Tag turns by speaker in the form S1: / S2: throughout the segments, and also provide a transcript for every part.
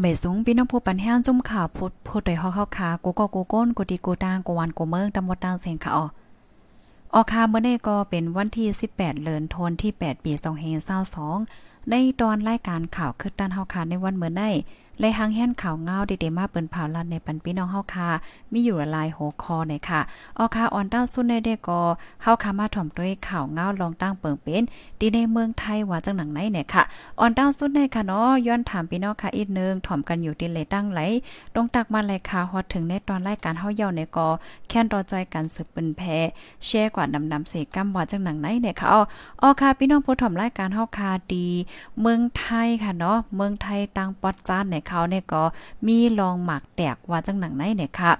S1: ไม่สูงค่าไม่สูงพี่น้องผู้ปันแห้งจุ่มข่าวพุดพูดโดยฮอกเข้าขากูก็กูก้นกูดีกูตางกูวันกูเมืองตำบลตางเสียงค่ะออออคาเมื่อนี้ก็เป็นวันที่ 18เดือนธันวาคมที่ 8 ปี2522ในตอนรายการข่าวคึกด้านเฮาคาในวันเมื่อได้ เลยหางแห่นข่าวเงาเด็ดๆมาเปิ้นเผาลันในปันพี่น้องเฮาค่ะ มีอยู่หลายหัวคอเนี่ยค่ะออค่ะออนต้าสุดในเดกก็เฮาค่ะมาถ่อมด้วยข่าวเงาลองตั้งเปิงเป็นดีในเมืองไทยว่าจังหนังไหนเนี่ยค่ะออนต้าสุดในค่ะเนาะย้อนถามพี่น้องค่ะอีกนึงถ่อมกันอยู่ที่เลยตั้งไหลตรงตักมาเลยค่ะฮอดถึงในตอนรายการเฮาเยาในก็แค่นรอจอยกันสืบเป็นแพแชร์กว่าดำๆเสกำว่าจังหนังไหนเนี่ยค่ะอ๋อค่ะพี่น้องผู้ถ่อมรายการเฮาค่ะดี เมืองไทยค่ะเนาะเมืองไทยตั้งปอดจานเนี่ยเขาเนี่ยก็มีลองหมากแตกว่าจังหนังไหนเนี่ยค่ะ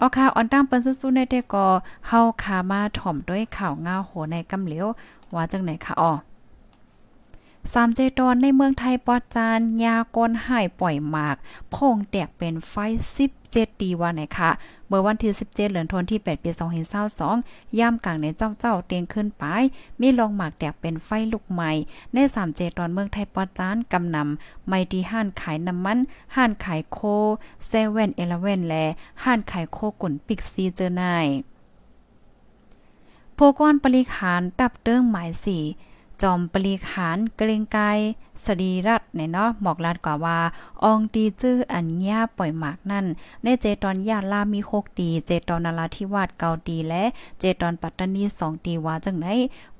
S1: ออค่ะออนตั้งเปิ้นสู้ๆในเตก็เฮาคามาถ่อมด้วยข่าวง่าโหในกำเหลียวว่าจังไหนค่ะอ๋อ สามเจตอนในเมืองไทยปอจานยากนหายปล่อยหมากพงแตกเป็นไฟ17ดีว่าไหนคะเมื่อวันที่ 17 เดือนธันวาคมที่ 8 ปี2022ย่ามกลางในเจ้าเจ้าเตียงขึ้นไป มีลองหมากแตกเป็นไฟลุกใหม่ ใน3เจตอนเมืองไทยปอจานกำนำไม่ดีห้านขายน้ำมัน ห้านขายโคเซเว่นเอเลเว่นและห้านขายโคกุ่นปิกซีเจอนายโพกอนปริขานตับเติ้งหมายสี่ จอมปลีขานเกรงกายสรีรัตเนี่ยเนาะหมอกลาดกว่าว่า อองตีจื้ออัญญาปล่อยหมากนั่นในเจตอนยาลามี6ตีเจตอนนาราธิวาสเกาตีและเจตอนปัตตานี2ตีว่าจังไหน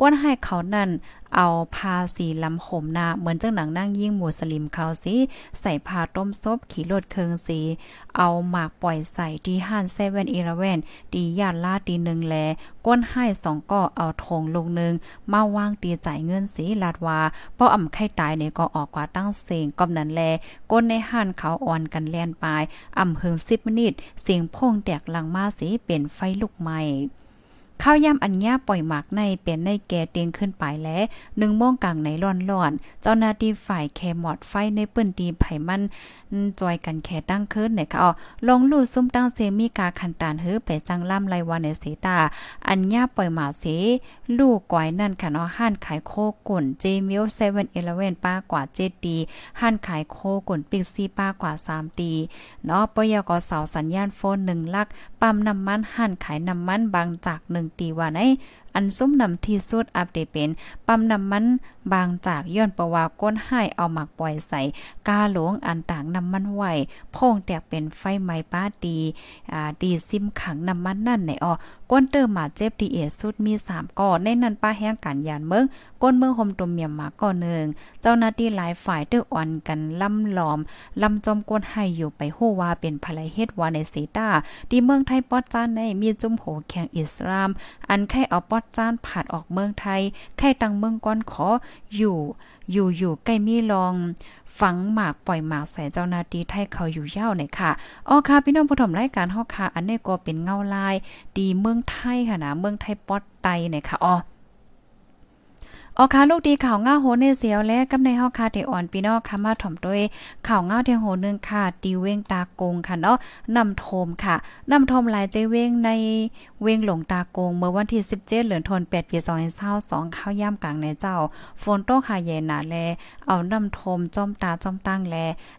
S1: กวนให้เขานั่น เอาพาสีลำโหมนาเหมือนจังหนังนั่งยิ่งหมูสลิมเขาสิใส่ผ้าต้มซบขี่รถเคืองสีเอาหมากปล่อยใส่ที่ห้านเซเว่นอีเลเว่นตียาดลาตีหนึ่งแล ก้นให้สองก็เอาทงลงหนึ่งมาวางตีจ่ายเงินสีลาดว่าเพราะอ่ำไข่ตายเนี่ยก็ออกกว่าตั้งเสียงกำนันแล ก้นในห้านเขาอ่อนกันแลนปลายอ่ำเฮิงสิบมินิตเสียงพงแตกลังมาสีเป็นไฟลุกใหม่ ข้าวย่ำอันญาปล่อยหมากในเป็นในแก่เตียงขึ้นไปแล้วหนึ่งโมงกลางในร้อนๆ เจ้าหน้าที่ฝ่ายแคมอดไฟในปื้นตีไผ่มันจอยกันแค่ตั้งขึ้นเนี่ยค่ะอ๋อลงลู่ซุ่มตั้งเซมีกาคันตานเฮือไปจังล่ำไรวันในเสตา อันญาปล่อยหมาเสลูกก้อยนั่นค่ะเนาะห้านขายโคกุ่นเจมิลเซเว่นเอเลเว่นป้ากว่าเจ็ดดีห้านขายโคกุ่นปิกซีป้ากว่าสามดีเนาะปยกเสาสัญญาณโฟนหนึ่งลัก ปั๊มน้ำมันห้านขายน้ำมันบางจากหนึ่งตีว่าไหน อันซุ้มนำที่สุดอัปเดตเป็น ปั๊มน้ำมันบางจากย้อนประวาก้นให้เอาหมักปล่อยใส่กาหลวงอันต่างน้ำมันไหวพงแตกเป็นไฟไหม้ป้าดีอ่าดีซิมขังน้ำมันนั่นในออก้นเติมมาเจ็บดีเอสุดมี3ก่อในนั้นป้าแห้งกันยานเมืองก้นเมืองห่มตุ่มเมียมมาก่อหนึ่งเจ้าหน้าที่หลายฝ่ายเตื้ออ่อนกันล่ำหลอมล่ำจมก้นให้อยู่ไปฮู้ว่าเป็นภรรยเฮ็ดวาในเซตาที่เมืองไทยปอดจ้านในมีจุ่มโหแข่งอิสลาม อันแค่เอาปอดจานผาดออกเมืองไทยแค่ตังเมืองก้อนขออยู่อยู่อยู่ใกล้มีลองฝังหมากปล่อยหมากใส่เจ้านาตีไทยเขาอยู่ยาวเนี่ยค่ะอ๋อค่ะพี่น้องผู้ชมรายการฮอค่ะ อันนี้ก็เป็นเงาลาย ดีเมืองไทยค่ะนะเมืองไทยปอดไตเนี่ยค่ะอ๋อ ออคาลูกดีข่าวง่าโหเนเสียวและกำในเฮาคาเทอ่อนพี่น้องค่ะมาถ่อมด้วยข่าวง่าเทียงโหนึงค่ะตีเว้งตากงค่ะเนาะนำโทมค่ะนำโทมหลายใจเว้งในเว้งหลงตากง เมื่อวันที่ 17เดือนธันวาคมปี2022ข้าวย่ำกลางในเจ้าฝนตกหาเย็นหนาแลเอานำโทมจ้อมตาจ้อมตั้งแล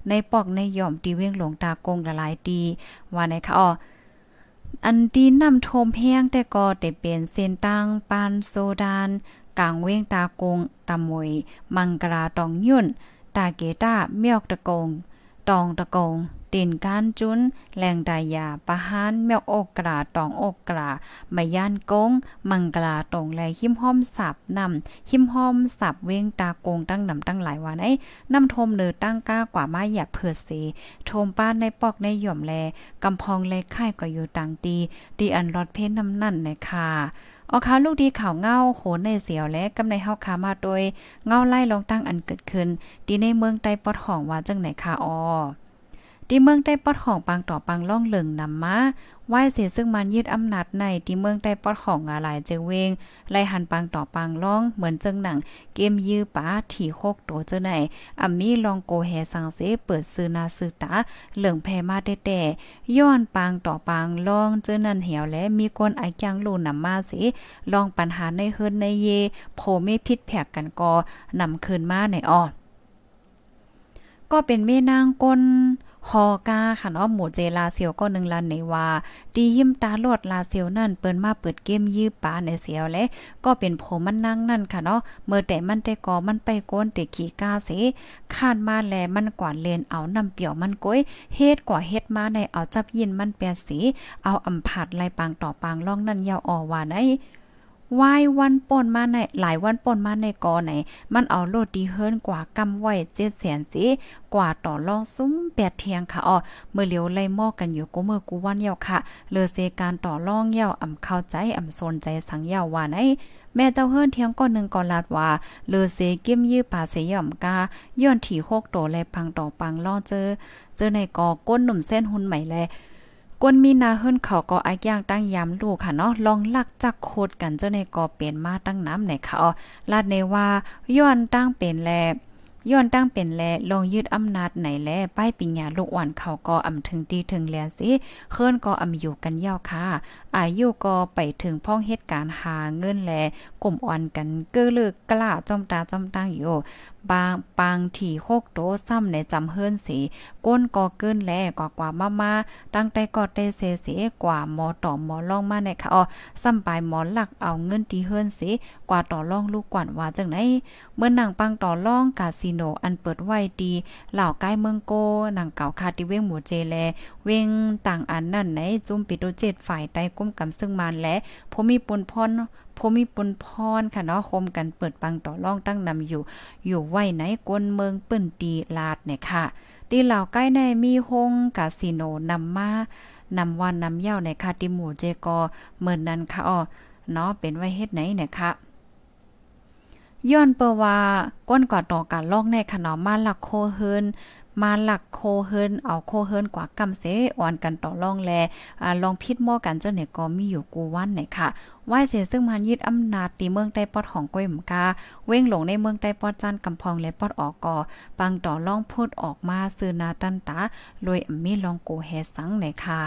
S1: ในปอกในย่อมตีเว้งหลงตากงละลายดีว่าไหนคะอ๋ออันดีนำโทมแห้งแต่ก็ได้เป็นเส้นตั้งปานโซดาน กางเว้งตากงตะมวย มังกราตองยุ่น ตาเกต้าเมียกตะกง ตองตะกงตินก้ารจุนแรงดายาปะหานเมียกอกกราตองอกกรามาย่านกง มังกราตรงแลหิมห้อมสับนำหิมห้อมสับเว้งตากงตั้งนำตั้งหลายวันไอ้นำทมเนือตั้งก้ากว่ามาหยัดเผือเสโทมป้านในปอกในหย่อมแลกำพองแลค่ายก็อยู่ต่างตีดีอันรอดเพ้นน้ำนั่นในค่ะ ออคาลูกดีข่าวเงาโหนในเสียวและกำในเฮาคามาโดยเงาไล่ลองตั้งอันเกิดขึ้น ดีในเมืองใต้ปอดของว่าจังไหนค่ะออ ที่เมืองใต้ปอดของปังต่อปังล่องเหลิงนำมาไหว้เสียซึ่งมันยึดอำนาจในที่เมืองใต้ปอดของอะไรเจเวงไล่หันปังต่อปังล่องเหมือนเจิงหนัง เกมยื้อป้าถี่โคกโตเจอไหนอัมมีลองโกแฮสังเสเปิดซื้อนาซื้อตาเหลืองแพมาแต่ย้อนปังต่อปังล่องเจอนั่นเหี่ยวและมีคนไอจังลู่นำมาสิลองปัญหาในเฮิรนในเยโพไม่พิษแผกกันกอนำคืนมาในอ้อก็เป็นแม่นางก้น ฮอกาค่ะเนาะหมูเจลาเซียวก็หนึ่งลันในว่าดียิ้มตาลอดลาเซียวนั่นเปิ้นมาเปิดเกมยื้อปาในเสียวและก็เป็นผมมันนั่งนั่นค่ะเนาะเมื่อแต่มันแต่กอมันไปโกนเตขี้กาเสคาดมาแลมันกว่าเลนเอานำเปี่ยวมันก้อยเฮ็ดกว่าเฮ็ดมาในเอาจับยินมันแปดสีเอาอำผาดไล่ปางต่อปางล่องนั่นยาวออว่าได้ วายวันป่นมาในหลายวันป่นมาในกอไหน มันเอาโลดดีเฮิรนกว่ากำไว้เจ็ดแสนสิกว่าต่อรองซุ้มแปดเทียงค่ะอ๋อเมื่อเหลียวไล่หม้อกันอยู่กูเมื่อกูวันเยาค่ะเลือเซการต่อรองเยาอ่ำเข้าใจอ่ำสนใจสังเยาว่าไหนแม่เจ้าเฮิรนเทียงก้อนหนึ่งก่อนลาดว่าเลือเซเกี้ยมยื้อป่าเสย่อมกาย้อนถี่โคกโตและพังต่อปังล่อเจอ เจอในกอก้นหนุ่มเส้นหุ่นใหม่แล กวนมีนาเฮิรนเขาก็อายย่างตั้งยามลูกค่ะเนาะลองลักจักโคดกันเจ้าในกอเป็นมาตั้งน้ำไหนค่ะอ๋อลาดในว่าย้อนตั้งเป็นแลย้อนตั้งเป็นแลลองยืดอำนาจไหนแลป้ายปิญญาลูกอ่อนเขาก็อำถึงตีถึงแลสิเคินก็อำอยู่กันยาวค่ะ อายุก็ไปถึงพ้องเหตุการณ์หาเงินแลกลุ่มอ่อนกันเกื้อเลือกกล้าจอมตาจอมตั้งอยู่บางปางที่โคกโตซ้ำในจำเฮิรนสีก้นกอเกินแลกว่ากว่ามามาตั้งแต่กอเตเสเสกว่าหมอต่อหมอล่องมาในค่ะอ๋อซ้ำปลายหมอหลักเอาเงินที่เฮิรนสีกว่าต่อล่องลูกกวนว่าจังไหนเมื่อหนังปังต่อล่องกาสิโนอันเปิดไว้ดีเหล่าใกล้เมืองโกหนังเก่าคาติเวงหมูเจแล เวงต่างอันนั่นไหนจุ่มปิโตเจ็ดฝ่ายใต้กุ้มกำซึ่งมานและพมีปนพรพมีปนพรค่ะเนาะคมกันเปิดปังต่อร่องตั้งนำอยู่ อยู่ไว้ไหนกวนเมืองเปิ้นตีลาดเนี่ยค่ะ ตีเหล่าใกล้ในมีฮงคาสิโนนำมานำวันนำเย้าในค่ะติหมู่เจกอเมื่อนนั้นค่ะอ๋อเนาะเป็นไว้เฮ็ดไหนเนี่ยค่ะย้อนเปว่าก้นก่อต่อการลอกในขนมมาลักโคเฮิน มาหลักโคเฮิรนเอาโคเฮิรนกว่ากำเสอ่อนกันต่อรองแลอ่าลองพิดหม้อกันเจ้าเนี่ยก็มีอยู่กูวันไหนค่ะไหวเสียซึ่งมันยึดอำนาจตีเมืองใต้ปอดของก้อยหมกา เว้งหลงในเมืองใต้ปอดจันกำพองและปอดออกก่อปังต่อรองพูดออกมาซื้อนาตันตาลอยมีลองโกเฮสังไหนค่ะ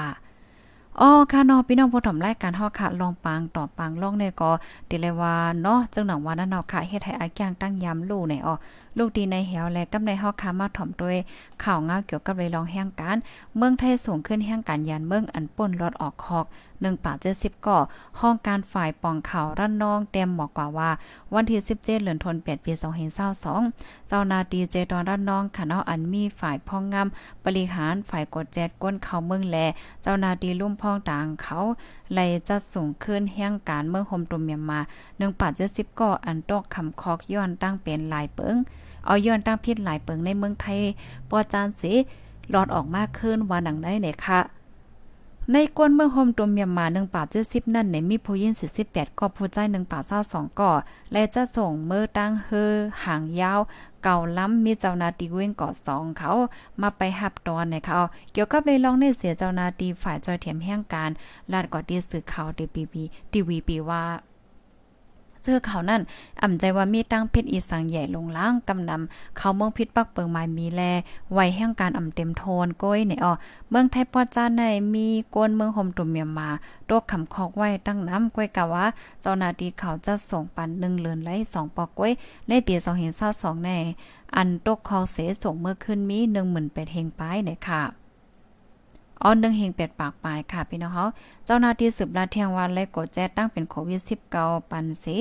S1: อ๋อค่ะนาะพี่น้องผู้ถมรายการฮาค่ะ ลองปังต่อปังลองเนี่ยก็ติเลยว่าเนาะจังหนังว่านั่นเนาะค่ะเฮ็ดให้อาแกงตั้งยามลู่ในอ๋อลูกดีในเหวและกำในเฮาค่ะมาถ่อมด้วยข่าวเงาเกี่ยวกับเลยลองแห่งการเมืองไทยสูงขึ้นแห่งการยานเมืองอันป่นรถออกคอก1ป่า70ก่อห้องการฝ่ายป่องข่าวรั่นนองเต็มบอกกว่าว่า วันที่17เดือนธันวาคมปี2022เจ้านาตีเจตอนรั่นนองค่ะอันมีฝ่ายพ่องงามบริหารฝ่ายกดแจดก้นเขาเมืองแล เจ้านาตีลุ่มพ่องต่างเขา ไล่จะสูงขึ้นแห่งการเมืองโฮมตุมเมียมา1ป่า70ก่ออันตกคำคอกย้อนตั้งเป็นลายเปิง เอาย้อนตั้งพิษหลายเปิงในเมืองไทยปอจานสิหลอดออกมากขึ้นว่าหนังได้เนี่ยค่ะ ในกวนเมืองโฮมตัวเมียมา1ป่า70นั่นในมีผู้ยิน48ก็ผู้ใจ1ป่า22ก่อและจะส่งเมื่อตั้งเฮอหางยาว เก่าล้ำมีเจ้านาตีเว้งก่อสองเขามาไปหับตอนในเขาเกี่ยวกับเลยลองในเสียเจ้านาตีฝ่ายจอยเทียมแห่งการลาดก่อดีสื่อข่าวดีปีบีทีวีปีว่า เจอเขานั่นอ่ำใจว่ามีตั้งเพชรอีสังใหญ่ลงล้างกำนำเขาเมืองพิษปักเปิงไม้มีแลไว้แห่งการอ่ำเต็มโทนก้อยเนี่ยอ๋อเมืองไทยปอจ้าในมีกวนเมืองห่มตุ่มเมียมาโตกคำคอกไว้ตั้งน้ำก้อยกะว่าเจ้านาทีเขาจะส่งปันหนึ่งเลือนไล่สองปอกก้อยในปีสองเห็นเศร้าสองแน่อันตกคอเสส่งเมื่อคืนมีหนึ่งหมื่นเป็ดเฮงป้ายเนี่ยค่ะ อ้อนนึงเฮงเป็ดปากปลายค่ะพี่น้องเขาเจ้าหน้าที่สืบราเทียงวันและกดแจ้ตั้งเป็นโควิด19ปันสี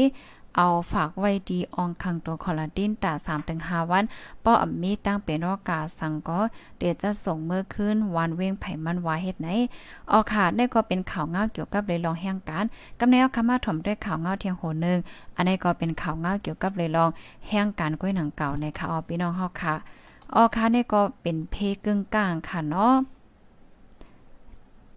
S1: เอาฝากไว้ดีอองคังตัวคอลลาดินตา3ถึง5วันป้ออมีตั้งเป็นรอกาสังก็เดี๋ยวจะส่งเมื่อคืนวันเว้งไผมันวาเฮ็ดไหนออกขาดได้ก็เป็นข่าวเงาเกี่ยวกับเลยลองแห่งการกำแนวคำมาถมด้วยข่าวเงาเทียงโหนึงอันนี้ก็เป็นข่าวเงาเกี่ยวกับเลยลองแห่งการก้อยหนังเก่าในค่ะออพี่น้องเฮาค่ะออกค่ะนี่ก็เป็นเพกึ่งกลางค่ะเนาะ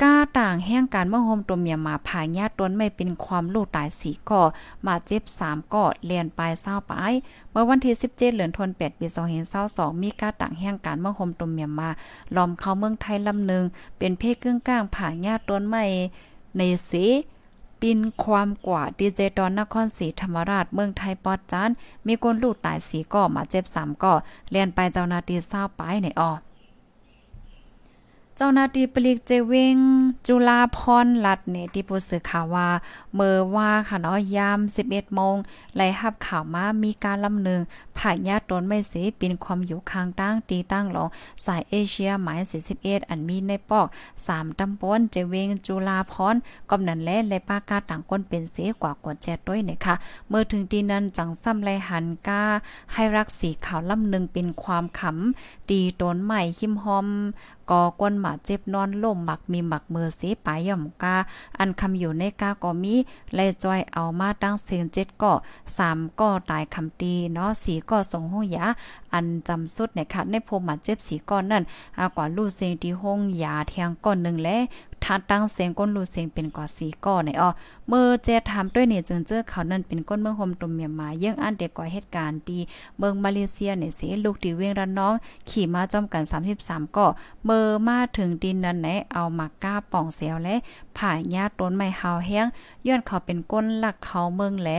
S1: ก้าต่างแห่งการเมื่อโฮมตัวเมียมาผ่าญาตนไม่เป็นความลูกตายสีก่อมาเจ็บ3ก่อเลียนปลายเศร้าปลายเมื่อวันที่17เดือนธันวาคมปี2022มีก้าต่างแห่งการเมื่อโฮมตัวเมียมาล้อมเข้าเมืองไทยลำหนึ่งเป็นเพศกึ่งกลางผ่าญาตนไม่ในสีปินความกว่าดีเจตอนนครศรีธรรมราชเมืองไทยปอดจานมีคนลูกตายสีก่อมาเจ็บ3ก่อเลียนไปเจ้านาตีเศร้าปลายในออ จ้าหน้าที่ปลิกเจเวงจุลาพรลัดเนี่ยที่ผู้สื่อข่าวว่า เมื่อว่าค่ะเนาะยาม 11โมงไล่รับข่าวมามีการลำหนึ่งผ่ายญาติตนไม่เสีปินความอยู่ข้างตั้งตีตั้งหลงสายเอเชียหมาย 41 อันมีในปอก 3ตำบลเจเวงจุลาพรกำนันและและปากาต่างคนเป็นเสียกว่ากว่าแจดด้วยนะคะเมื่อถึงที่นั้นจังซ้ำไลหันกาให้รักสีข่าวลำหนึ่งเป็นความขำตีตนใหม่คิมหอม ก็กวนหมาเจ็บนอนล่มหมักมีหมักมือเสปายย่อมกาอันคำอยู่ในกาก็มีไล่จอยเอามาตั้งเสียงเจ็ดก็สามก็ตายคำตีเนาะสีก็ส่งห้องยาอันจำสุดในคัดในพมหมาเจ็บสีก้อนนั่นอากว่าลู่เสียงที่ห้องยาเทียงก้อนหนึ่งและ ถ้าตั้งเสียงก้นรูเสียงเป็นกว่าสีก่อในอ้อเมื่อเจถามด้วยเนี่ยจึงเจอเขานั่นเป็นก้นเมืองโฮมตุมเมียมาเยื่องอันเด็กกว่าเหตุการณ์ดีเมืองมาเลเซียเนี่ยสีลูกตีเวียงระน้อง ขี่มาจอมกัน 33ก็เมื่อมาถึงดินนั้นไหนเอามากก้าป่องเสียวและ ผ่าญาต้นไม้เฮาแห้งย้อนเขาเป็นก้นหลักเขาเมืองแหล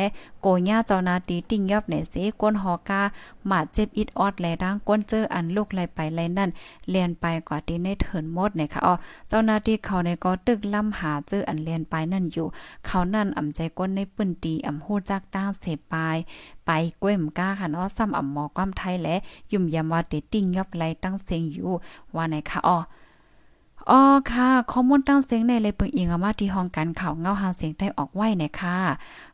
S1: โกญ่าเจ้านาตีติ่งยอบเนี่ยสิก้นหอกาหมาเจ็บอิดออดแลดังก้นเจออันลูกไหลไปไหลนั่นเลียนไปกว่าที่ในเถินหมดเนี่ยค่ะอ๋อเจ้านาที่เขาในก็ตึกล่ำหาเจออันเลียนไปนั่นอยู่ เขานั่นอ่ำใจก้นในปื้นตีอ่ำฮู้จักด้างเสปายไปก้วยมก้าค่ะเนาะซ้ำอ่ำหมอความไทยและยุ่มยำว่าติติ่งยอบไหลตั้งเสียงอยู่ว่าไหนค่ะอ๋อ อ๋อค่ะข้อมูลตั้งเสียงในเลยปึงอิงมาที่ห้องการข่าวเงาหาเสียงได้ออกไว้เนี่ยค่ะ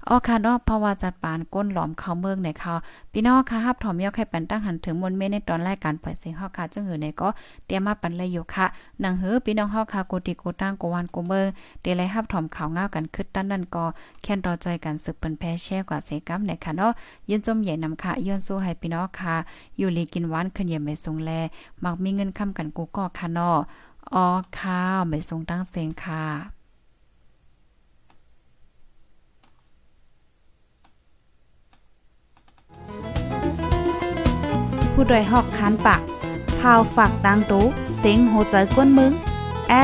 S1: อ๋อค่ะเนาะภาวะจัดปานก้นหลอมเขาเมืองในค่ะพี่น้องค่ะฮับถอมยอกให้ปันตั้งหันถึงมนเมในตอนแรายการปล่อยเสียงเฮาค่ะจึงหือในก็เตรียมมาปันเลยอยู่ค่ะหนังหือพี่น้องเฮาค่ะกูติกูตั้งกูวันกูเมืองเตไลฮับถอมข่าวเงากันคึดตั้นนั่นก็แค่นรอจอยกันสืบเปิ้นแพ้แช่กว่าเสกัมในค่ะเนาะยินจมใหญ่นำค่ะย้อนสู้ให้พี่น้องค่ะอยู่ลีกินหวานขึ้นเยี่ยมไม่ทรงแลมักมีเงินค้ำกันกูก็ค่ะเนาะ อ๋อค่ะไม่ทรงตั้งเสียงค่ะ
S2: ผู้ดยหอกคันปากพาวฝากดังตู้เสียงโหใจกวนมึง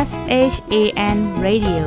S2: S H A N Radio